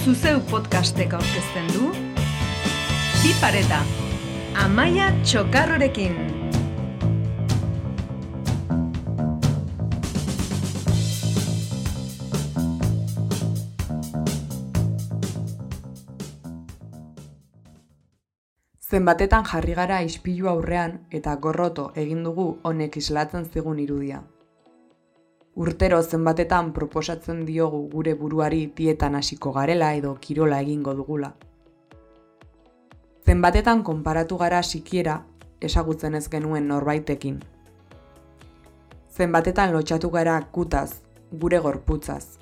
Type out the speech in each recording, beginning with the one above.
zuzeu podcastek aurkezten du Bi pareta, Amaia Txokarrorekin. Zenbatetan jarri gara ispilu aurrean eta gorroto egin dugu honek islatzen zigun irudia. Urtero zenbatetan proposatzen diogu gure buruari dietan hasiko garela edo kirola egingo dugula. Zenbatetan konparatu gara sikiera esagutzen ez genuen norbaitekin. Zenbatetan lotxatu gara kutaz, gure gorputzaz.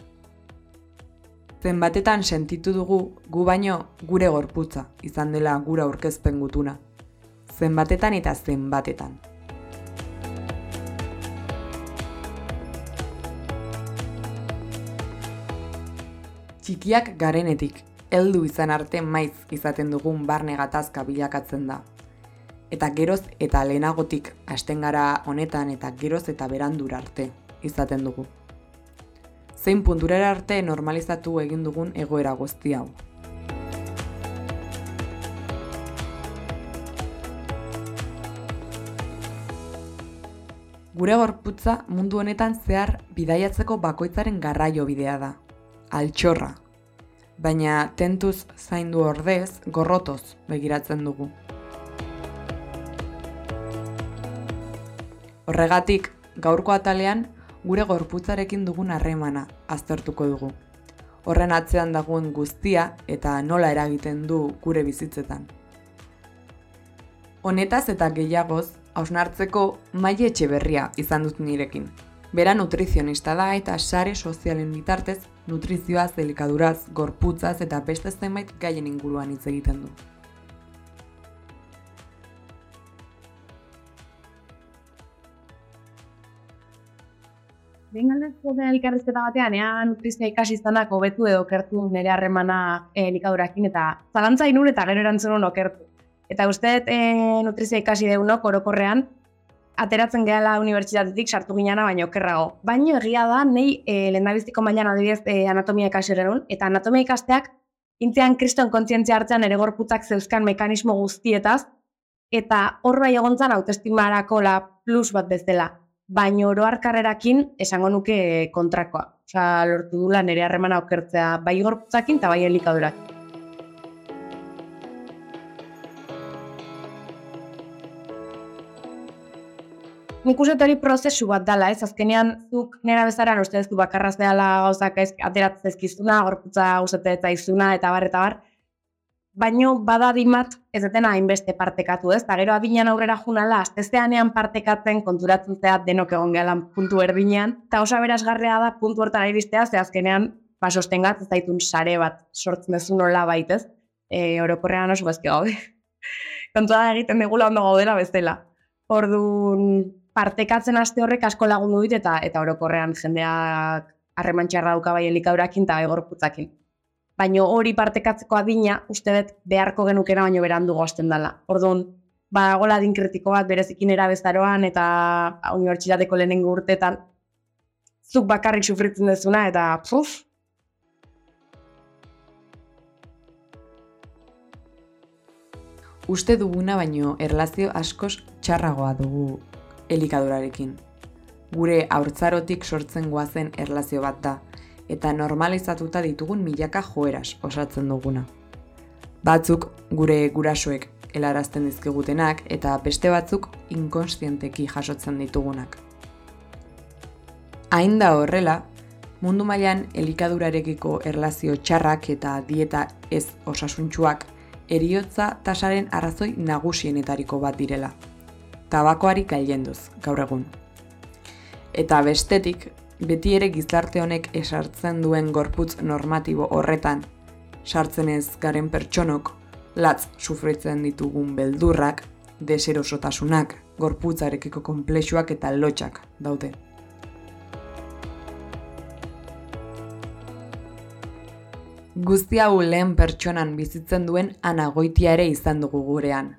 Zenbatetan sentitu dugu gu baino gure gorputza izan dela gura aurkezpen gutuna. Zenbatetan eta zenbatetan. Txikiak garenetik, heldu izan arte maiz izaten dugun barne gatazka bilakatzen da. Eta geroz eta lehenagotik hasten gara honetan eta geroz eta berandura arte izaten dugu. Zein punturera arte normalizatu egin dugun egoera guzti hau. Gure gorputza mundu honetan zehar bidaiatzeko bakoitzaren garraio bidea da. Altxorra. Baina tentuz zaindu ordez, gorrotoz begiratzen dugu. Horregatik, gaurko atalean, gure gorputzarekin dugun harremana aztertuko dugu. Horren atzean dagoen guztia eta nola eragiten du gure bizitzetan. Honetaz eta gehiagoz, hausnartzeko maile etxe berria izan dut nirekin. Bera nutrizionista da eta sare sozialen bitartez nutrizioaz, delikaduraz, gorputzaz eta beste zenbait gaien inguruan hitz egiten du. Behin galdezko da elkarrezketa batean, ea nutrizia ikasi izanak hobetu edo okertu nire harremana e, elikadurakin, eta zalantza inun eta gero erantzun okertu. Eta uste e, nutrizia ikasi deunok orokorrean, ateratzen gehala unibertsitatetik sartu ginana baino okerrago. Baino egia da, nei e, lehendabiztiko mailan adibidez e, anatomia ikasi ererun, eta anatomia ikasteak intzean kriston kontzientzia hartzean ere gorputzak zeuzkan mekanismo guztietaz, eta hor bai egontzan autoestimarako la plus bat bezala baino oroar karrerakin esango nuke kontrakoa. Osa, lortu dula nire harremana okertzea bai gorputzakin eta bai elikadurak. Nik uste hori prozesu bat dala, ez? Azkenean, zuk nera bezaran uste ez du bakarraz dela gauzak ez, ateratzen ezkizuna, gorputza guzete eta izuna, eta bar, eta bar. Baino bada dimat ez detena hainbeste partekatu ez, eta gero adinean aurrera junala, aztesteanean partekatzen konturatzen zea denok egon gehalan puntu erdinean, eta osa berazgarrea da puntu hortara iristea, ze azkenean ba, sostengat ez daitun sare bat sortzen dezu nola baitez, e, orokorrean oso bezke gaude. Kontua egiten degula ondo gaudela bezala. Orduan, partekatzen aste horrek asko lagundu dit eta eta orokorrean jendeak harremantxarra dauka bai elikaurakin eta egorputzakin. Baino hori partekatzeko adina, uste dut beharko genukena baino berandu goazten dela. Orduan, badagola adin kritiko bat berezikin erabezaroan eta unibertsitateko lehenengo urtetan zuk bakarrik sufritzen dezuna eta puf, Uste duguna baino erlazio askoz txarragoa dugu elikadurarekin. Gure haurtzarotik sortzen goazen erlazio bat da, eta normalizatuta ditugun milaka joeras osatzen duguna. Batzuk gure gurasoek helarazten dizkigutenak eta beste batzuk inkonstienteki jasotzen ditugunak. Hain da horrela, mundu mailan elikadurarekiko erlazio txarrak eta dieta ez osasuntxuak eriotza tasaren arrazoi nagusienetariko bat direla. Tabakoari gailenduz, gaur egun. Eta bestetik, beti ere gizarte honek esartzen duen gorputz normatibo horretan, sartzen ez garen pertsonok, latz sufritzen ditugun beldurrak, deserosotasunak, gorputzarekiko konplexuak eta lotxak daude. Guzti hau lehen pertsonan bizitzen duen anagoitia ere izan dugu gurean.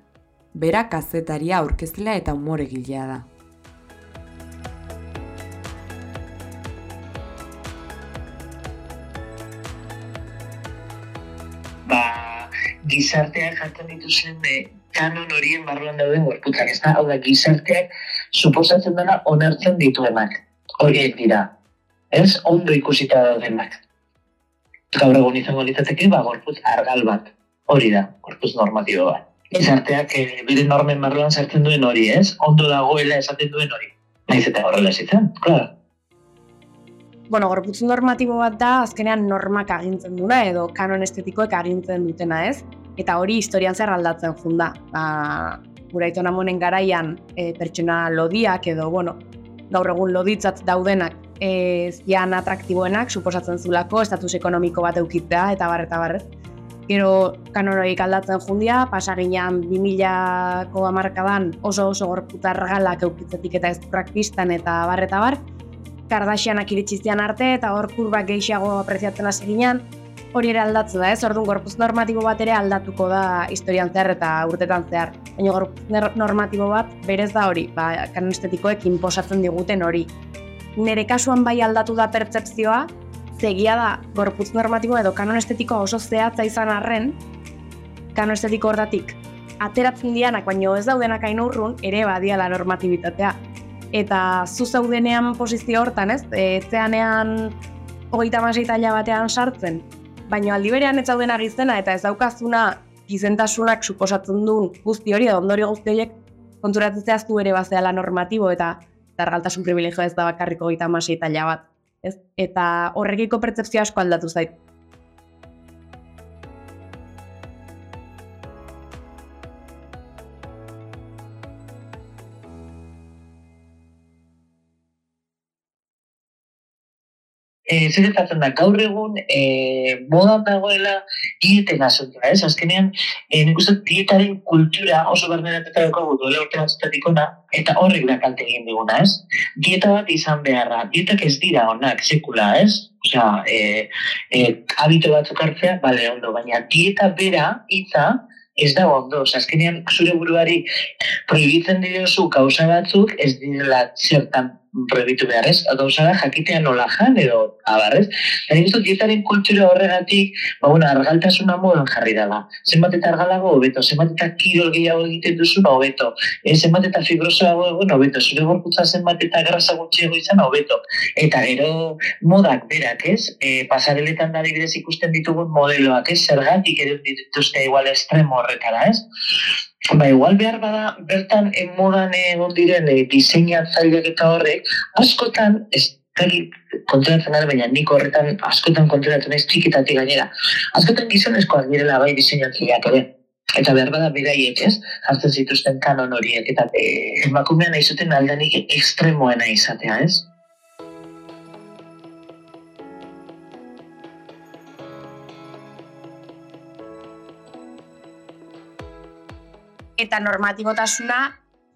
Bera kazetaria aurkezlea eta umoregilea da. gizarteak jartzen dituzen e, kanon horien barruan dauden gorputzak, ez da? Hau da, gizarteak suposatzen dena onartzen dituenak. Horiek dira. Ez? Ondo ikusita daudenak. Gaur egun izango litzateke, ba, gorputz argal bat. Hori da, gorputz normatibo bat. Gizarteak e, bere normen barruan sartzen duen hori, ez? Ondo dagoela esaten duen hori. Naiz eta horrela zitzen, klar. Bueno, gorputz normatibo bat da, azkenean normak agintzen duna, edo kanon estetikoek agintzen dutena, ez? eta hori historian zer aldatzen junda. Ba, gura monen garaian e, pertsona lodiak edo, bueno, gaur egun loditzat daudenak e, zian atraktiboenak, suposatzen zulako, estatus ekonomiko bat eukitzea, eta bar, eta bar. Gero kanoroik aldatzen jundia, pasaginan 2000ko amarkadan oso oso gorputar galak eukitzetik eta ez praktistan eta bar, eta bar. Kardasianak iritsizian arte eta hor kurbak gehiago apreziatzen hasi ginen, hori ere aldatu da, ez? Orduan gorpuz normatibo bat ere aldatuko da historian zehar eta urtetan zehar. Baina gorpuz normatibo bat berez da hori, ba, kanon estetikoek inposatzen diguten hori. Nere kasuan bai aldatu da pertsepzioa, zegia da gorputz normatibo edo kanon estetikoa oso zehatza izan arren, kanon estetiko hordatik ateratzen dianak, baino ez daudenak hain urrun, ere badiala normatibitatea. Eta zu zaudenean posizio hortan, ez? E, zeanean hogeita maseitaila batean sartzen, baina aldi berean ez zauden agizena eta ez daukazuna gizentasunak suposatzen duen guzti hori, edo ondori guzti horiek konturatzen zehaztu ere bazeala normatibo eta dargaltasun privilegio ez da bakarriko gita masi eta bat. Ez? Eta horrekiko pertsepzio asko aldatu zait. E, zer da, gaur egun e, modan dagoela dieten asuntua, ez? Azkenean, e, nik uste dietaren kultura oso barnerateta dugu duela urte batzutatik ona, eta horrek da kalte egin diguna, ez? Dieta bat izan beharra, dietak ez dira onak, sekula, ez? Osea, e, e, habito batzuk hartzea, bale, ondo, baina dieta bera, hitza, ez da ondo, azkenean zure buruari prohibitzen dira kausa batzuk, ez dira zertan proibitu behar ez, gauza da jakitea nola jan edo abarrez. Eta nik dietaren kultura horregatik, ba, bueno, argaltasuna modan jarri dela. Zenbat eta argalago, hobeto, zenbat eta kirol gehiago egiten duzu, hobeto. E, zenbat eta fibrosoago egon, hobeto. Zure gorputza zenbat eta grasa gutxiago izan, hobeto. Eta gero modak berak ez, e, pasareletan da ikusten ditugun modeloak ez, zergatik edo dituzte igual estremo horretara ez. Ba, igual behar bada, bertan modan egon diren e, diseinatzaileak eta horrek, askotan, ez konturatzen gara, baina nik horretan askotan konturatzen ez txikitatik gainera. Askotan gizonezkoak direla bai diseinatzaileak ere. Eta behar bada beraiek ez, jartzen zituzten kanon horiek, eta e, emakumean nahi aldanik ekstremoena izatea ez. Eta normatibotasuna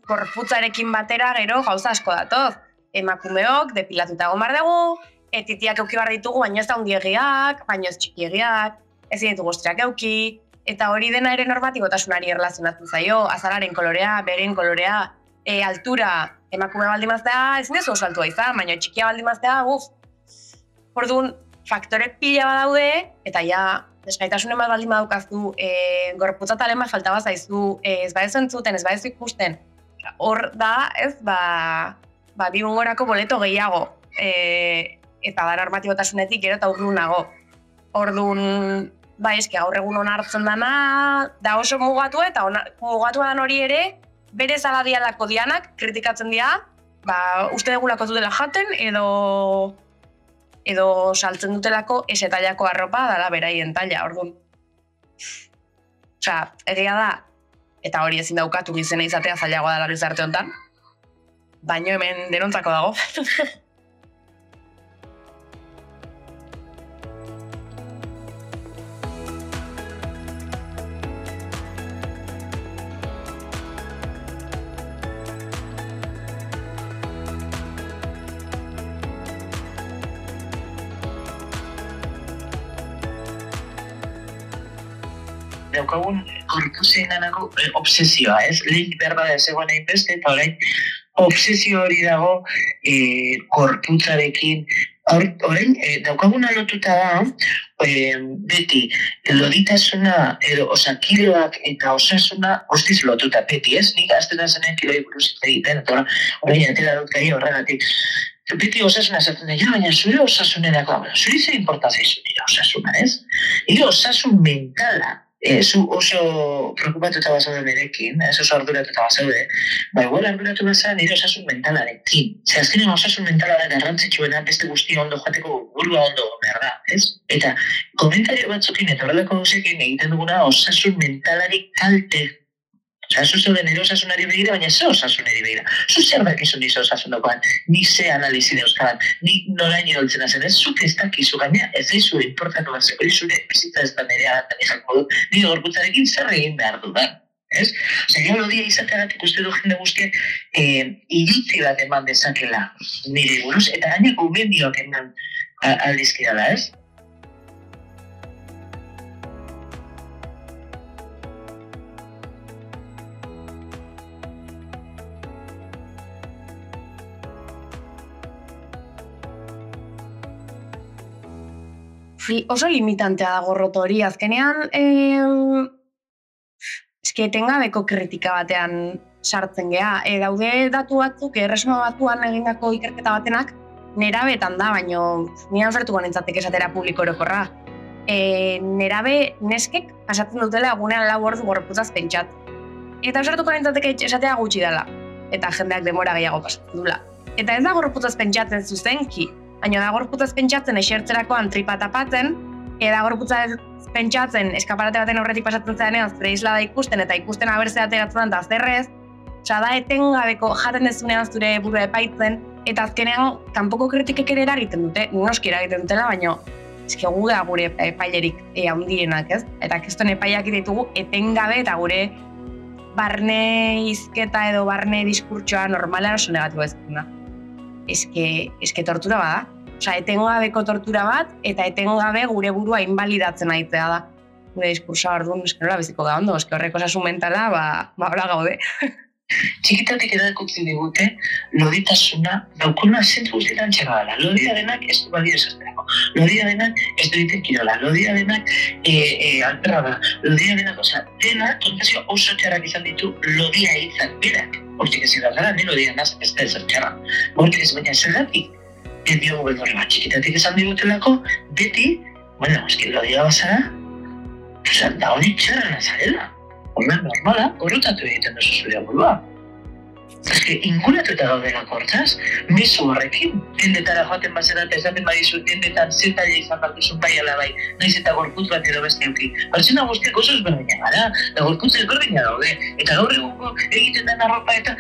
korputzarekin batera gero gauza asko datoz. Emakumeok, depilatuta gomar dugu, etitiak euki bar ditugu, baina ez da hundiegiak, baina ez txikiegiak, ez ditugu ostriak euki, eta hori dena ere normatibotasunari erlazionatzen zaio, azalaren kolorea, beren kolorea, e, altura, emakume baldin maztea, ez nezu oso altua izan, baina txikia baldin maztea, uf. Orduan, faktore pila badaude, eta ja, desgaitasunen bat baldin badukaztu, e, gorputza talen bat falta zaizu, e, ez badezu entzuten, ez badezu ikusten, hor da, ez, ba, ba bi boleto gehiago, e, eta da normatibotasunetik gero eta urrunago. Orduan, ba, eski, gaur egun onartzen dana, da oso mugatu eta ona, mugatu dan hori ere, bere zaladialako dianak, kritikatzen dira, ba, uste degulako dutela jaten, edo edo saltzen dutelako esetaiako arropa dala beraien taila, orduan. Osea, egia da, eta hori ezin daukatu gizena izatea zailagoa dela gizarte honetan, baino hemen denontzako dago. daukagun korpuzen ganako eh, obsesioa, ez? Lehen berba da zegoen egin beste, eta orain obsesio hori dago e, korputzarekin, Horrein, e, daukaguna lotuta da, e, beti, loditasuna, edo osakiloak eta osasuna guztiz lotuta, beti ez? Nik azten da zenen kiloi buruz egiten, eta horrein, atera dut gai horregatik. Beti osasuna esaten da, baina zure osasunerako, zure ze importazio zure osasuna, ez? Ire osasun mentala, e, zu oso preocupatuta bazaude berekin, ez oso arduratuta bazaude, ba, igual arduratu bazan nire osasun mentalarekin. Zer, azkenean osasun mentala da garrantzitsuena beste guzti ondo joateko burua ondo behar da, ez? Eta komentario batzukin eta horrelako gauzekin egiten duguna osasun mentalari kalte Osa, zu zeu osasunari begira, baina ze osasunari begira. Zu zer dakizun dizo osasundokoan, ni ze analizi dauzkadan, ni noraino doltzen azen, ez zuk ez dakizu gaina, ez daizu importantu bat zeko, zure bizitza ez da nerea, eta nizako dut, ni gorputzarekin zer egin behar du da. Ez? Osa, gero lodia izateagatik uste du jende guztiak eh, iritzi bat eman dezakela nire buruz, eta gaina gomendioak eman aldizkidala, ez? Oso limitantea da gorroto hori. Azkenean, eh, eski etengabeko kritika batean sartzen gea. E, daude datu batzuk, erresuma batuan egindako ikerketa batenak, nerabetan da, baino nian ofertuko nintzatek esatera publiko orokorra. E, nerabe neskek pasatzen dutela egunean lau ordu gorpuzaz pentsat. Eta ofertuko nintzateke esatea gutxi dela. Eta jendeak demora gehiago pasatzen dula. Eta ez da gorpuzaz pentsatzen zuzenki, baina da gorputaz pentsatzen esertzerakoan tripa tapatzen, eda gorputaz pentsatzen eskaparate baten horretik pasatzen zenean zure isla da ikusten eta ikusten abertze ateratzen da zerrez, oza, da etengabeko jaten dezunean zure buru epaitzen, eta azkenean kanpoko kritikek ere eragiten dute, noski eragiten dutela, baina eski gu da gure epailerik e, handienak, ez? Eta keston epaiak ditugu etengabe eta gure barne izketa edo barne diskurtsoa normala oso negatibo ez. Eske, eske tortura bada, Osa, etengabeko tortura bat, eta etengabe gure burua inbalidatzen aitzea da. Gure diskursa hor duen, eske nola biziko da ondo, eske horreko osasun mentala, ba, ba hola gaude. Txikitatik edakutzi digute, loditasuna, daukuna zentru guztietan txera dela. Lodia denak ez du badio esazterako. Lodia denak ez du egiten kirola. Lodia denak e, e, alperra da. Lodia denak, oza, dena, tontazio oso txarrak izan ditu lodia izan berak. Hortik ez gara, ni lodia naz ez da ez. Hortik ez baina zergatik, diogu beldorri bat txikitatik esan digutelako, beti, bueno, eski lo dio bazara, esan da hori txarra nazarela. Horren normala, horretatu egiten duzu zure burua. Eske, ingunatu eta gaudela kortaz, mesu horrekin, tendetara joaten bazera eta esaten badizu tendetan zetaila izan bat duzun bai bai, naiz eta gorputz bat edo beste euki. Pertsona guztiak oso ezberdina gara, da gorputz ezberdina daude, eta gaur egungo egiten den arropa eta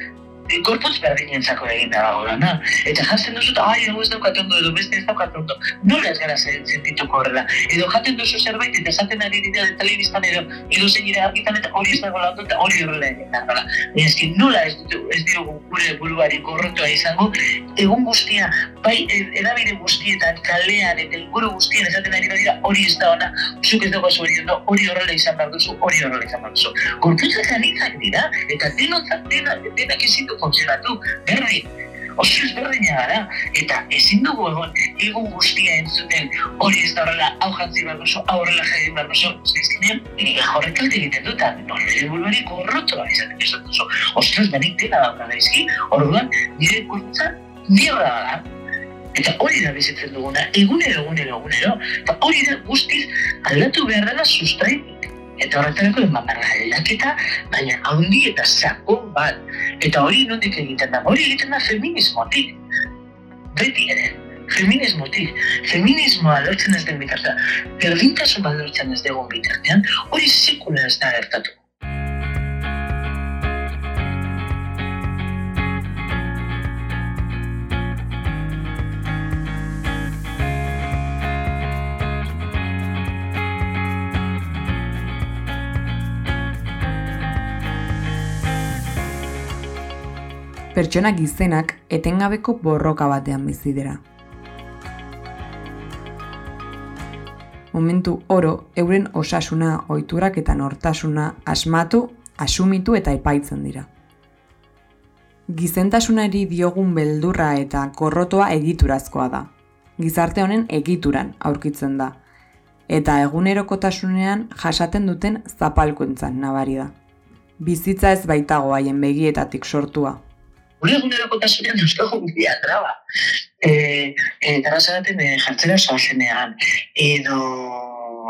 gorputz berdinen egin da dago na? Eta jatzen duzu, ai, hau ez daukat ondo, edo beste ez daukat ondo. Nola ez gara sentituko horrela. Edo jaten duzu zerbait, eta esaten ari dira de edo, edo zein ira argitan, eta hori ez dago lan eta hori horrela egin da. Nola, ez nola ez, ez diogu gure buruari gorrotua izango, egun guztia, bai edabide guztietan, kalean, eta inguru guztien esaten ari dira, hori ez da ona, zuk ez dago hori ondo, hori horrela izan behar duzu, hori horrela izan behar duzu. Gorputzak anitzak dira, eta denontzak denak, denak ezitu funtzionatu, berdin, oso ezberdina gara, eta ezin dugu egon, egun guztia entzuten, hori ez da horrela, hau jantzi behar duzu, hau horrela jari behar duzu, ezkinean, nire horrek alde egiten dut, nire buruari gorrotoa izaten ez duzu, ostras, banik dena dauka da izki, orduan, nire kurtza, nire da, Eta hori da bizitzen duguna, egunero, egunero, egunero, eta hori da guztiz aldatu behar dela sustraitu eta horretarako eman barra aldaketa, baina haundi eta sakon bat. Eta hori nondik egiten da, hori egiten da feminismotik. Beti ere, feminismotik. Feminismoa lortzen ez den bitartean, berdintasun bat lortzen ez dugun bitartean, hori sekula ez da gertatu. Pertsonak izenak etengabeko borroka batean bizi dira. Momentu oro, euren osasuna, ohiturak eta nortasuna asmatu, asumitu eta epaitzen dira. Gizentasunari diogun beldurra eta korrotoa egiturazkoa da. gizarte honen egituran aurkitzen da, eta egunerokotasunean jasaten duten zapalkuntzan nabari da. Bizitza ez baitago haien begietatik sortua. Gure egunerokotasunean euskago bidea traba. E, e, dara zeraten e, jartzera zoazenean, edo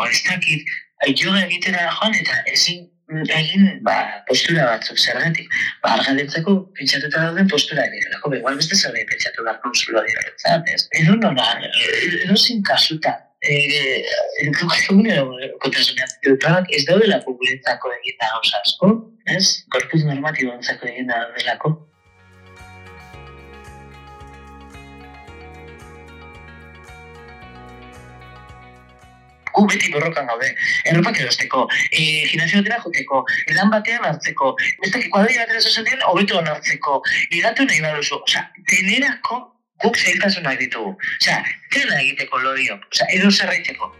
ez dakit, yoga egitera joan eta ezin egin ba, postura batzuk zergatik. Ba, argalentzako pentsatuta dauden postura egin. igual beste zerbait pentsatu da konsulo dira. Edo nola, edo zin kasuta, Egunero ez daudela guretzako egin da gauza asko, ez? Korpuz normatibo egin da delako. Gu beti borrokan gaude. Erropak erosteko, e, gimnasio batera joteko, edan batean hartzeko, ez dakik kuadri batera zozatzen, hobeto hartzeko, ligatu nahi baduzu. Osa, tenerako guk zailtasunak ditugu. Osea, dena egiteko lodio, osea, edo zerraiteko.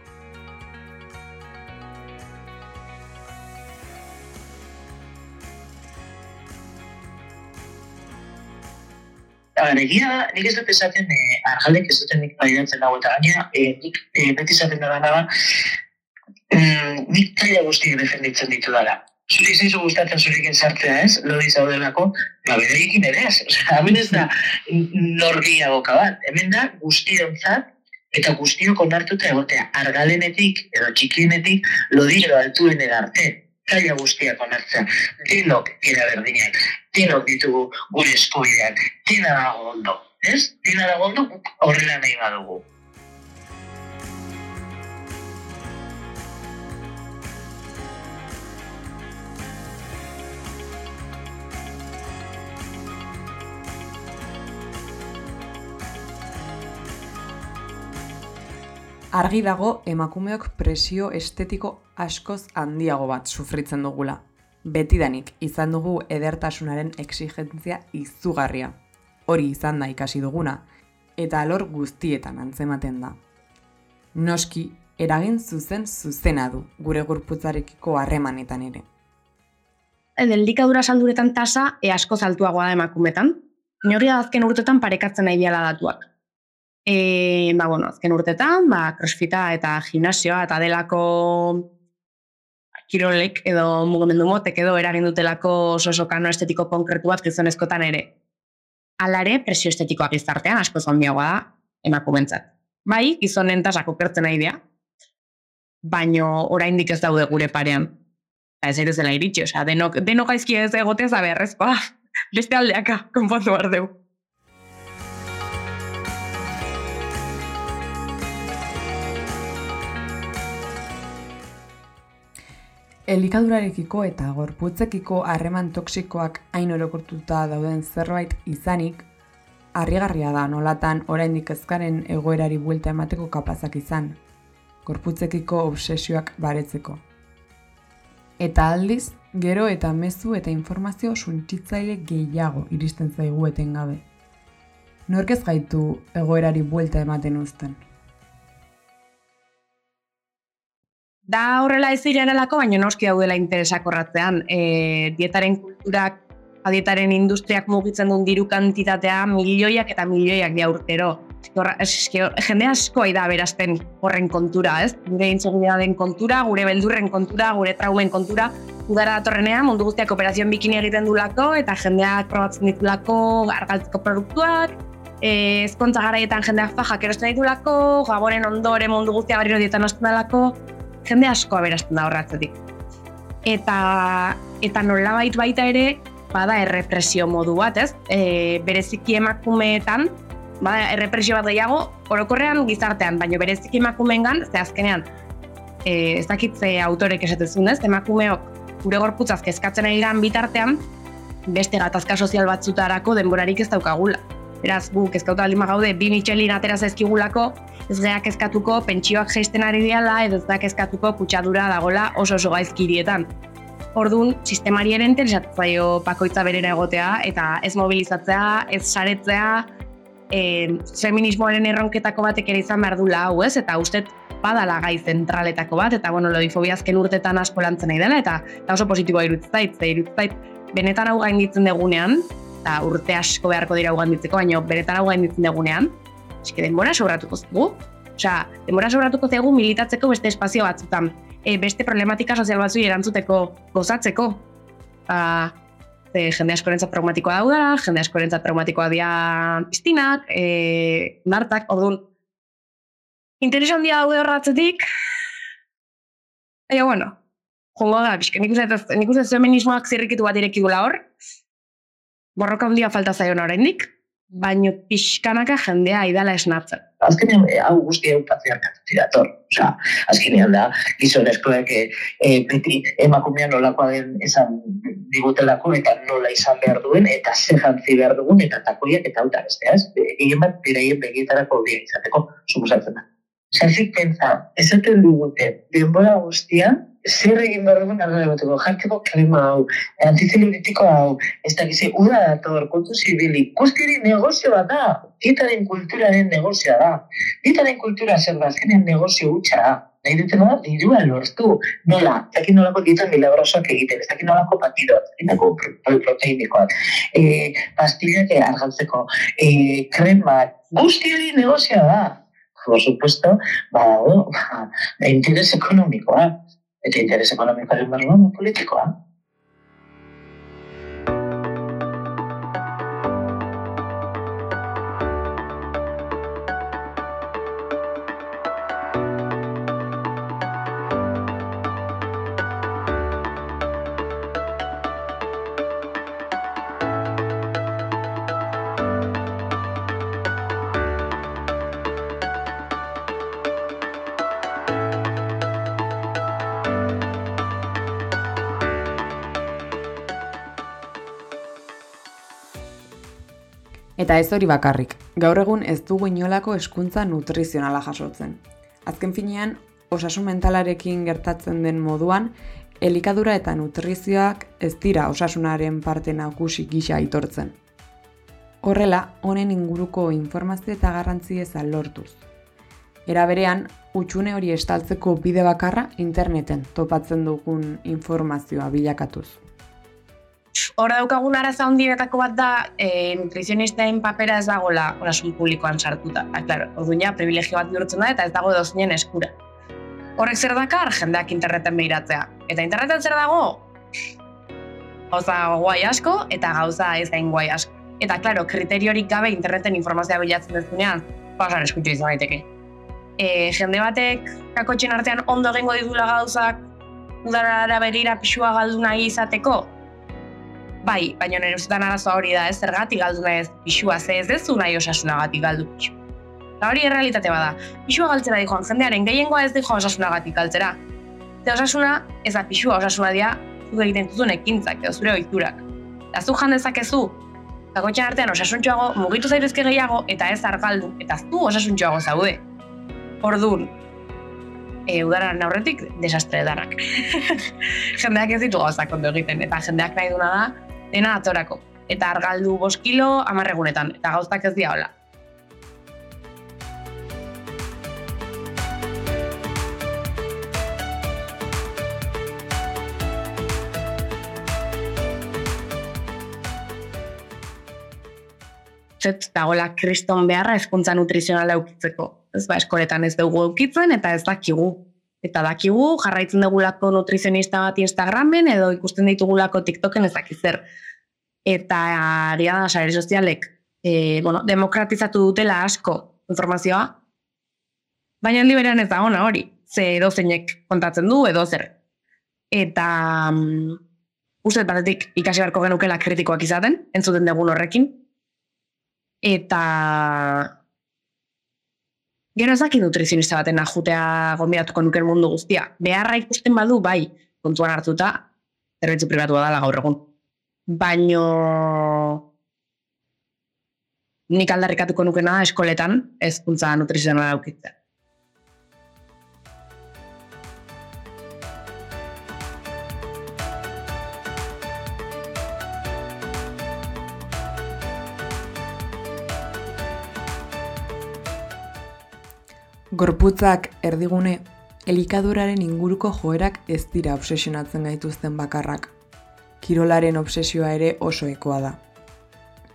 Gara, egia da, nik ez dut esaten eh, argalek ez duten nik baidatzen dago eta gaina, eh, nik eh, beti esaten da gana mm, nik taila guztiak defenditzen ditu dara. Zuri zeizu gustatzen zurekin sartzea ez, lodi zaudelako, ba, bederekin ere ez. Osea, hemen ez da norgiagoka bat. Hemen da guztionzat eta guztiok onartuta egotea argalenetik edo txikienetik lodiro altuen arte zaila guztiak onartzea. Denok era berdinak, denok ditugu gure eskubideak, dena dago ondo, ez? Dena dago ondo horrela nahi badugu. Argi dago emakumeok presio estetiko askoz handiago bat sufritzen dugula. Betidanik izan dugu edertasunaren exigentzia izugarria. Hori izan da ikasi duguna, eta alor guztietan antzematen da. Noski, eragin zuzen zuzena du gure gurputzarekiko harremanetan ere. Delikadura salduretan tasa e asko altuagoa da emakumetan. Noria azken urtetan parekatzen nahi diala datuak. E, ba, bueno, azken urtetan, ba, crossfita eta gimnasioa eta delako kirolek edo mugimendu motek edo eragin dutelako oso kano estetiko konkretu bat gizonezkotan ere. Alare, presio estetikoak izartean, asko zondiagoa da, emakumentzat. Bai, gizonen tasako pertzen nahi dira, baino oraindik ez daude gure parean. Eta ez ere zela iritsi, osea, denok, denok aizki ez egotea zabearrezkoa. Beste aldeaka, konpontu behar dugu. Elikadurarekiko eta gorputzekiko harreman toksikoak hain orokortuta dauden zerbait izanik, harrigarria da nolatan oraindik ezkaren egoerari buelta emateko kapazak izan, gorputzekiko obsesioak baretzeko. Eta aldiz, gero eta mezu eta informazio suntzitzaile gehiago iristen zaigu gabe. Nork ez gaitu egoerari buelta ematen uzten. Da horrela ez irarelako, baina noski daudela interesak horratzean. E, dietaren kulturak, dietaren industriak mugitzen duen diru kantitatea milioiak eta milioiak dia urtero. jende asko da berazten horren kontura, ez? Gure den kontura, gure beldurren kontura, gure traumen kontura. Udara datorrenean, mundu guztiak operazioan bikini egiten dulako, eta jendeak probatzen ditulako argaltzeko produktuak, e, ezkontza garaietan jendeak fajak erosten ditulako, gaboren ondore mundu guztia barriro dietan osten jende asko aberazten da horratzetik. Eta, eta nolabait baita ere, bada errepresio modu bat, ez? E, bereziki emakumeetan, bada errepresio bat gehiago, orokorrean gizartean, baina bereziki emakumeengan, ze azkenean, e, ez dakitze autorek esatezun, ez? Emakumeok gure gorputzaz kezkatzen egiran bitartean, beste gatazka sozial batzutarako denborarik ez daukagula. Beraz, gu, kezkauta alima gaude, bi mitxelin atera zaizkigulako, ez geha kezkatuko pentsioak geisten ari diala, edo ez da kezkatuko kutsadura dagola oso oso gaizkirietan. Orduan, sistemari ere interesatzaio pakoitza berera egotea, eta ez mobilizatzea, ez saretzea, e, feminismoaren erronketako batek ere izan behar du hau ez, eta ustet badala gai zentraletako bat, eta bueno, lodifobia azken urtetan asko lantzen nahi dela, eta, eta oso positiboa irutzait, ze irutzait, benetan hau gainditzen degunean, eta urte asko beharko dira hau gainditzeko, baina benetan hau gainditzen degunean, eske denbora sobratuko zaigu. Osea, denbora sobratuko zaigu militatzeko beste espazio batzutan, e, beste problematika sozial batzu erantzuteko gozatzeko. Ba, ze jende askorentzat traumatikoa dauda, jende askorentzat traumatikoa dira piztinak, e, nartak, orduan, interes handia daude horratzetik, Baina, bueno, jongo da, pixka, nik uste, nik uste feminismoak zirrikitu bat irekidu hor, borroka handia falta zaion oraindik, baino pixkanaka jendea idala esnatzen. Azkenean, eh, hau guzti hau patriarkatu dator. Osa, azkenean da, gizonezkoek e, e, beti emakumean nolakoa den esan digutelako eta nola izan behar duen eta zer jantzi behar dugun eta takoiak eta hauta beste, ez? Egin bat, beraien begietarako bia izateko, suposatzen da. Zazik pentsa, esaten digute, denbora guztian, zer egin behar dugun arra egoteko, jarteko klima hau, antizelulitiko hau, ez da ura dator, kontu zibili, guztiri negozio bat da, dietaren kulturaren negozioa da. Dietaren kultura zer da, azkenean negozio hutsa da. Nahi duten da, dirua lortu. Nola, ez dakit nolako dietan milagrosoak egiten, ez dakit nolako patidoak, ez dakit proteinikoak, e, pastillak argaltzeko, e, kremak, guztiri negozioa da por supuesto, badago, ba, interes ekonomikoa. Eta interes ekonomikoaren barruan politikoa. Eta ez hori bakarrik, gaur egun ez dugu inolako eskuntza nutrizionala jasotzen. Azken finean, osasun mentalarekin gertatzen den moduan, elikadura eta nutrizioak ez dira osasunaren parte nagusi gisa aitortzen. Horrela, honen inguruko informazio eta garrantzi ezan lortuz. Era berean, utxune hori estaltzeko bide bakarra interneten topatzen dugun informazioa bilakatuz. Hor daukagun araza hondietako bat da, e, nutrizionistaen papera ez dagoela orasun publikoan sartuta. Ha, ah, klaro, orduina, privilegio bat bihurtzen da eta ez dago dozinen eskura. Horrek zer dakar, jendeak interneten behiratzea. Eta interneten zer dago? Gauza guai asko eta gauza ez da guai asko. Eta, klaro, kriteriorik gabe interneten informazioa bilatzen dezunean, pasar eskutxo izan daiteke. E, jende batek, kakotxen artean ondo egingo ditula gauzak, udara berira pixua galdu nahi izateko, Bai, baina nire ustetan arazoa hori da, ez zergatik galdu nahi ez pixua, ze ez dezu nahi osasunagatik galdu pixu. Eta hori errealitate bada, pixua galtzera dihoan, jendearen gehiengoa ez dihoa osasunagatik galtzera. Ze osasuna, ez da pixua osasuna dia, zuk egiten duzun ekintzak, edo zure oiturak. Eta zu jandezakezu, zakotxean artean osasuntxoago, mugitu zaitezke gehiago, eta ez argaldu, eta zu osasuntxoago zaude. Orduan, e, udaran aurretik desastre edanak. jendeak ez ditu gauzak ondo egiten, eta jendeak nahi duna da, dena atorako. Eta argaldu boskilo amarregunetan, eta gauztak ez dira hola. Zet, dagoela kriston beharra eskuntza nutrizionala eukitzeko. Ez ba, eskoretan ez dugu eukitzen eta ez dakigu. Eta dakigu jarraitzen dugulako nutrizionista bat Instagramen edo ikusten ditugulako TikToken ez dakizzer eta aria da sare sozialek e, bueno, demokratizatu dutela asko informazioa, baina handi berean ez da ona hori, ze edo zeinek kontatzen du edo zer. Eta um, uste batetik ikasi beharko genukela kritikoak izaten, entzuten dugun horrekin, eta gero ezaki nutrizionista baten ajutea gombiatuko nuken mundu guztia. Beharra ikusten badu, bai, kontuan hartuta, zerbitzu privatua dela gaur egun baino nik aldarrikatuko nukena eskoletan ezkuntza nutrizionala aukitzea. Gorputzak erdigune, elikaduraren inguruko joerak ez dira obsesionatzen gaituzten bakarrak kirolaren obsesioa ere oso ekoa da.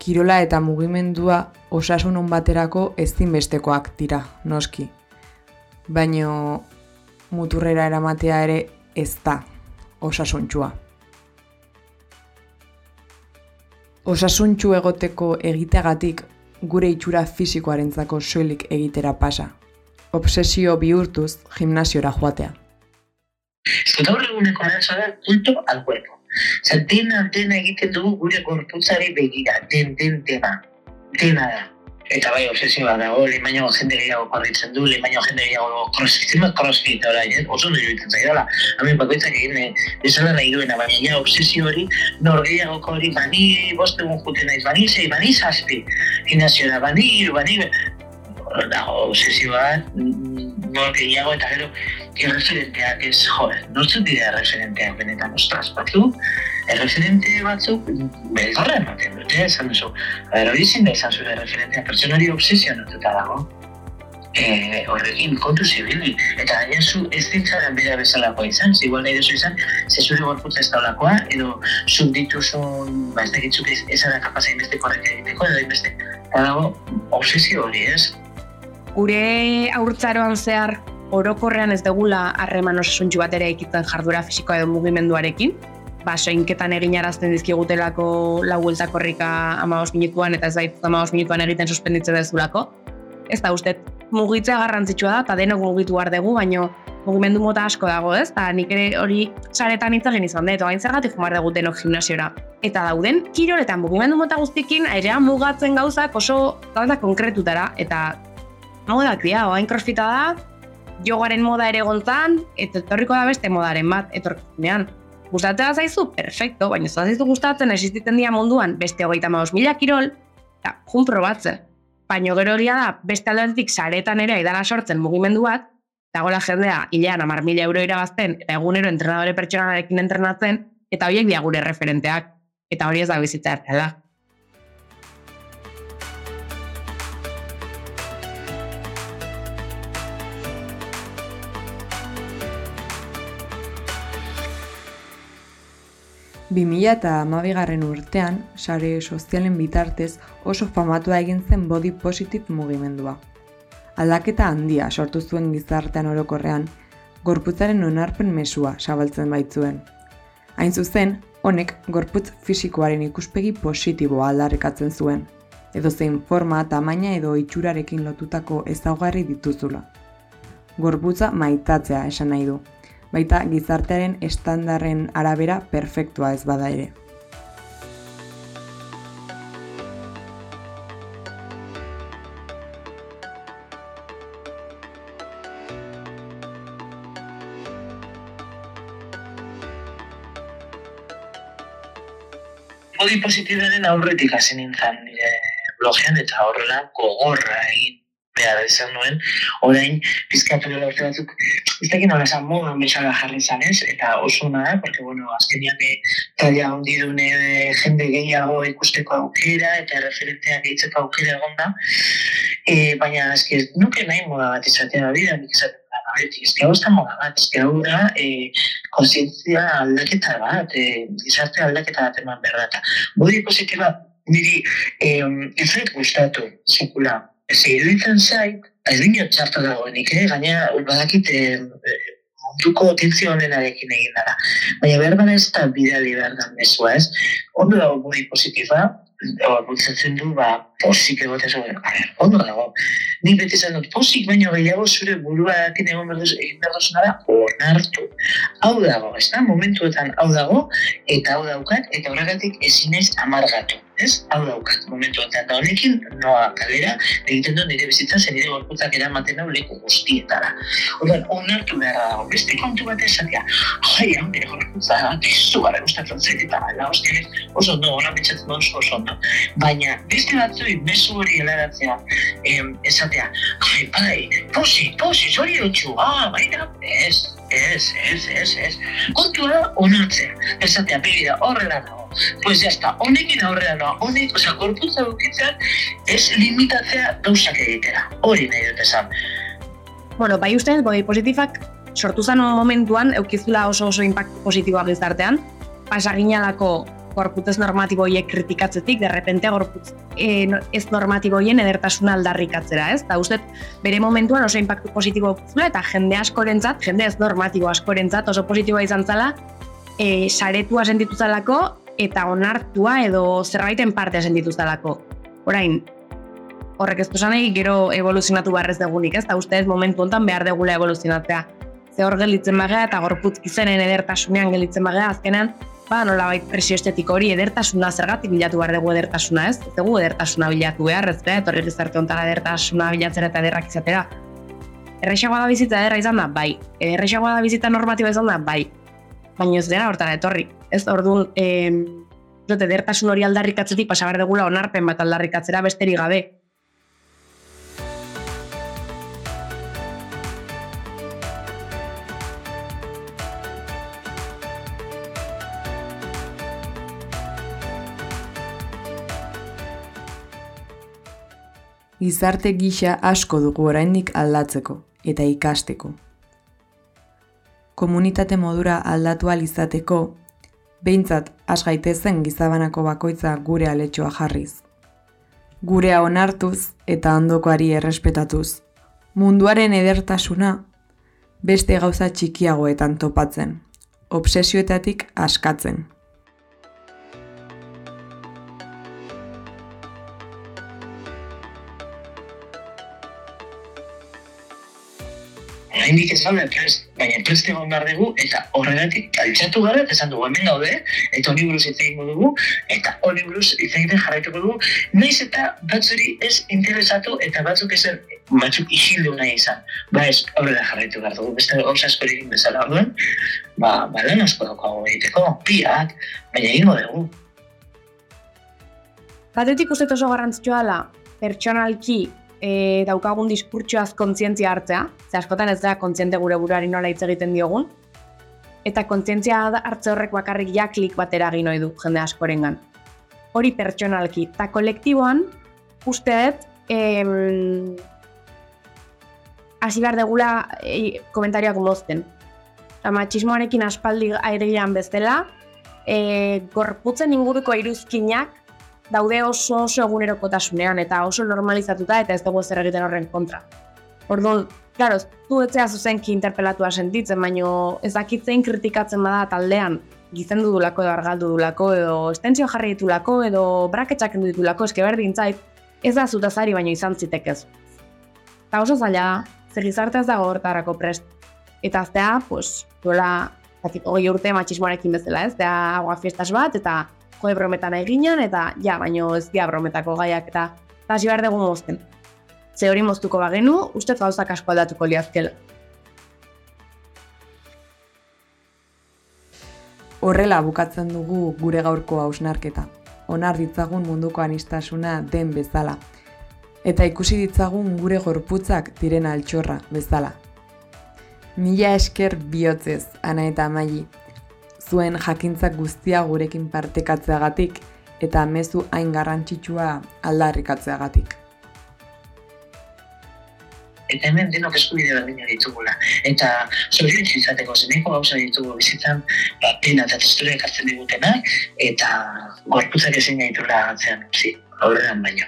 Kirola eta mugimendua osasun on baterako ezinbestekoak dira, noski. Baino muturrera eramatea ere ez da osasuntxua. Osasuntxu egoteko egiteagatik gure itxura fisikoarentzako soilik egitera pasa. Obsesio bihurtuz gimnasiora joatea. Gaur eguneko arazoa da kulto al cuerpo. Osa, dena, dena egiten dugu gure gorputzari begira, den, den, dena. Dena da. Eta bai, obsesioa dago, lehimaino jende gehiago korritzen du, lehimaino jende gehiago crossfit, crossfit, ora, eh? oso ondo iruditzen zaidala. Hemen bakoitzak egin, eh, bezala nahi duena, baina ja obsesio hori, nor gehiago hori, bani boste egun juten naiz, bani zei, bani zazpi, gimnasioa, bani iru, bani... Dago, obsesioa, nor gehiago, eta gero, erreferenteak ez, jo, nortzen dira erreferenteak benetan, ostras, batzu, erreferente batzuk beldorra ematen dute, esan duzu. Ber, hori zin da izan zure erreferentea, pertsonari obsesionatuta dago. E, horrekin kontu zibili, eta gaina zu ez dintzaren bidea bezalakoa izan, zigual nahi duzu izan, ze zure gorputza ez daulakoa, edo zuk dituzun, ba ez dakitzuk ez, ez ara kapasa inbeste korrek egiteko, edo inbeste, eta dago obsesio hori, ez? Gure aurtzaroan zehar orokorrean ez degula harreman osasuntxu bat ere ikitzen jardura fisikoa edo mugimenduarekin. Ba, soinketan egin arazten dizkigutelako lau bueltak horrika amagos minutuan eta ez bait amagos minutuan egiten suspenditze dezulako. Ez da, uste, mugitzea garrantzitsua da, eta denok mugitu behar dugu, baino mugimendu mota asko dago, ez? Eta nik ere hori saretan hitz egin izan dut, hain zergatik jumar dugu denok gimnasiora. Eta dauden, kiroletan mugimendu mota guztikin, airean mugatzen gauzak oso gauza konkretutara, eta moda dia, oain crossfita da, jogaren moda ere gontzan, eta etorriko da beste modaren bat, etorkizunean. Gustatzen zaizu, perfecto, baina ez zaizu gustatzen existitzen dira munduan beste hogeita maus mila kirol, eta jun probatzen. Baina gero hori da, beste aldetik saretan ere aidana sortzen mugimendu bat, eta gola jendea hilean amar mila euro irabazten, eta egunero entrenadore pertsonalarekin entrenatzen, eta horiek dia gure referenteak, eta hori ez da bizitza erreala. 2000 eta amabigarren urtean, sare sozialen bitartez oso famatua egin zen body positive mugimendua. Aldaketa handia sortu zuen gizartean orokorrean, gorputzaren onarpen mesua zabaltzen baitzuen. Hain zuzen, honek gorputz fisikoaren ikuspegi positiboa aldarrekatzen zuen, edo zein forma, tamaina edo itxurarekin lotutako ezaugarri dituzula. Gorputza maitatzea esan nahi du, baita gizartearen estandarren arabera perfektua ez bada ere. Body positibaren aurretik hasi nintzen nire blogean eta horrela gogorra egin behar izan nuen, orain pizkatu dela urte batzuk, ez dakit nola esan modan bezala jarri zanez, eta oso da, porque bueno, azkeniak talia hondi dune jende gehiago ikusteko aukera, eta referenteak eitzeko aukera egon da, e, baina eski nuke nahi moda bat izatea da bida, nik izatea Beti, ez hau da moda bat, ez hau da e, konsientzia aldaketa bat, e, gizarte aldaketa bat eman da. Bodi positiba niri e, ez zait gustatu, sekula, Ez iruditzen zait, ez dino txartu dagoenik, eh? gaina badakit eh, munduko tentzio honenarekin egin dara. Baina bada ez da bidali behar da mesua, ez? Ondo dago budi positiba, Ewa, bultzatzen du, ba, posik egote zuen, ondo dago. Nik beti zen dut, posik baino gehiago zure burua egon berduz, egin berduzuna da, onartu. Hau dago, ez da, momentuetan hau dago, eta hau daukat, eta horregatik ezin ez amargatu. Ez? Hau daukat, momentuetan da honekin, noa kalera, egiten du nire bizitza, zen nire gorputzak eramaten hau leku guztietara. Ordan, onartu behar dago, beste kontu bat esatia, jai, hau nire gorputza, dizu gara gustatzen zen, eta ala, oso ondo, hona bitzatzen oso oso ondo. Baina, beste batzui, mesu hori helaratzea, em, esatea, ai, bai, posi, posi, zori dutxu, ah, baina, ez, ez, ez, ez, ez. Kontua da, onartzea, esatea, begira, horrela dago. Pues ya está, honekin aurrera noa, honek, osea, korputza dukitzen, ez limitatzea gauzak egitera. Hori nahi dut esan. Bueno, bai ustez, body positifak sortu zen momentuan, eukizula oso oso impactu positiboa gizartean, pasa ginalako gorputz ez normatibo hiek kritikatzetik, derrepente gorputz e, ez normatibo hien edertasuna aldarrikatzera, ez? Eta uste, bere momentuan oso impactu positibo zula, eta jende askorentzat, jende ez normatibo askorentzat oso positiboa izan zala, e, saretua sentituzalako eta onartua edo zerbaiten parte sentituzalako. Orain, horrek ez nahi gero evoluzionatu barrez degunik, ez? Eta uste momentu hontan behar degula evoluzionatzea. Ze hor gelitzen bagea eta gorputz gizenen edertasunean gelitzen bagea, azkenan, ba, nola bai presio estetiko hori edertasuna zergatik bilatu behar dugu edertasuna ez, ez dugu edertasuna bilatu behar, ez da, etorri gizarte ontara edertasuna bilatzera eta ederrak izatera. Errexagoa da bizitza ederra izan da, bai. Errexagoa da bizitza normatiba izan da, bai. Baina ez dira hortara etorri. Ez orduan, eh, edertasun hori aldarrikatzetik pasabar degula onarpen bat aldarrikatzera besterik gabe. Gizarte gisa asko dugu oraindik aldatzeko eta ikasteko. Komunitate modura aldatu izateko, behintzat has gaitezen gizabanako bakoitza gure aletxoa jarriz. Gurea onartuz eta ondokoari errespetatuz. Munduaren edertasuna beste gauza txikiagoetan topatzen, obsesioetatik askatzen. Oraindik ez gaude prest, baina prest egon behar dugu, eta horregatik altxatu gara, eta esan dugu hemen gaude, eta honi buruz hitz egingo dugu, eta honi buruz hitz egiten jarraituko dugu, naiz eta batzuri ez interesatu, eta batzuk ezen batzuk isildu nahi izan. Ba ez, horrela jarraitu behar dugu, beste gauza asko egin bezala orduen, ba, ba lan asko dago egiteko, piak, baina egingo dugu. Batetik uste oso garrantzitsua dela, pertsonalki e, daukagun diskurtsoaz kontzientzia hartzea, ze askotan ez da kontziente gure buruari nola hitz egiten diogun, eta kontzientzia hartze horrek bakarrik jaklik batera egin du jende askorengan. Hori pertsonalki, eta kolektiboan, uste dut, em, hasi behar degula e, komentarioak mozten. Eta matxismoarekin aspaldi airean bezala, e, gorputzen inguruko iruzkinak daude oso oso egunerokotasunean eta oso normalizatuta eta ez dugu zer egiten horren kontra. Orduan, claro, zu etzea zuzenki interpelatua sentitzen, baino ez dakitzein kritikatzen bada taldean gizendu dudulako edo argaldu dudulako edo estensio jarri ditulako edo braketxak endu ditulako eske berdin zait, ez da zutazari baino izan zitekez. Eta oso zaila zer gizarte ez dago hortarako prest. Eta aztea, pues, duela, hogei urte matxismoarekin bezala ez, da, agua fiestas bat, eta jode brometan eginan, eta ja, baino ez dia brometako gaiak, eta hasi behar dugu mozten. Ze hori moztuko bagenu, uste gauzak asko aldatuko liazkela. Horrela bukatzen dugu gure gaurko hausnarketa. Onar ditzagun munduko anistasuna den bezala. Eta ikusi ditzagun gure gorputzak diren altxorra bezala. Mila esker bihotzez, ana eta maili, zuen jakintzak guztia gurekin partekatzeagatik eta mezu hain garrantzitsua aldarrikatzeagatik. Eta hemen denok eskubide berdina ditugula. Eta zorion izateko zeneko gauza ditugu bizitzan, ba, pena eta testura ekartzen digutenak, eta gorputzak ezin gaitula atzean, zi, aurrean baino.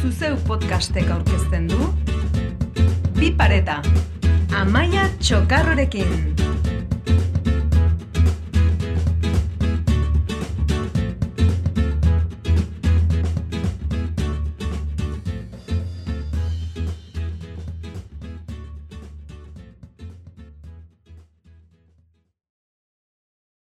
Zuzeu podcastek aurkezten du Bi pareta, Amaia Txokarrorekin.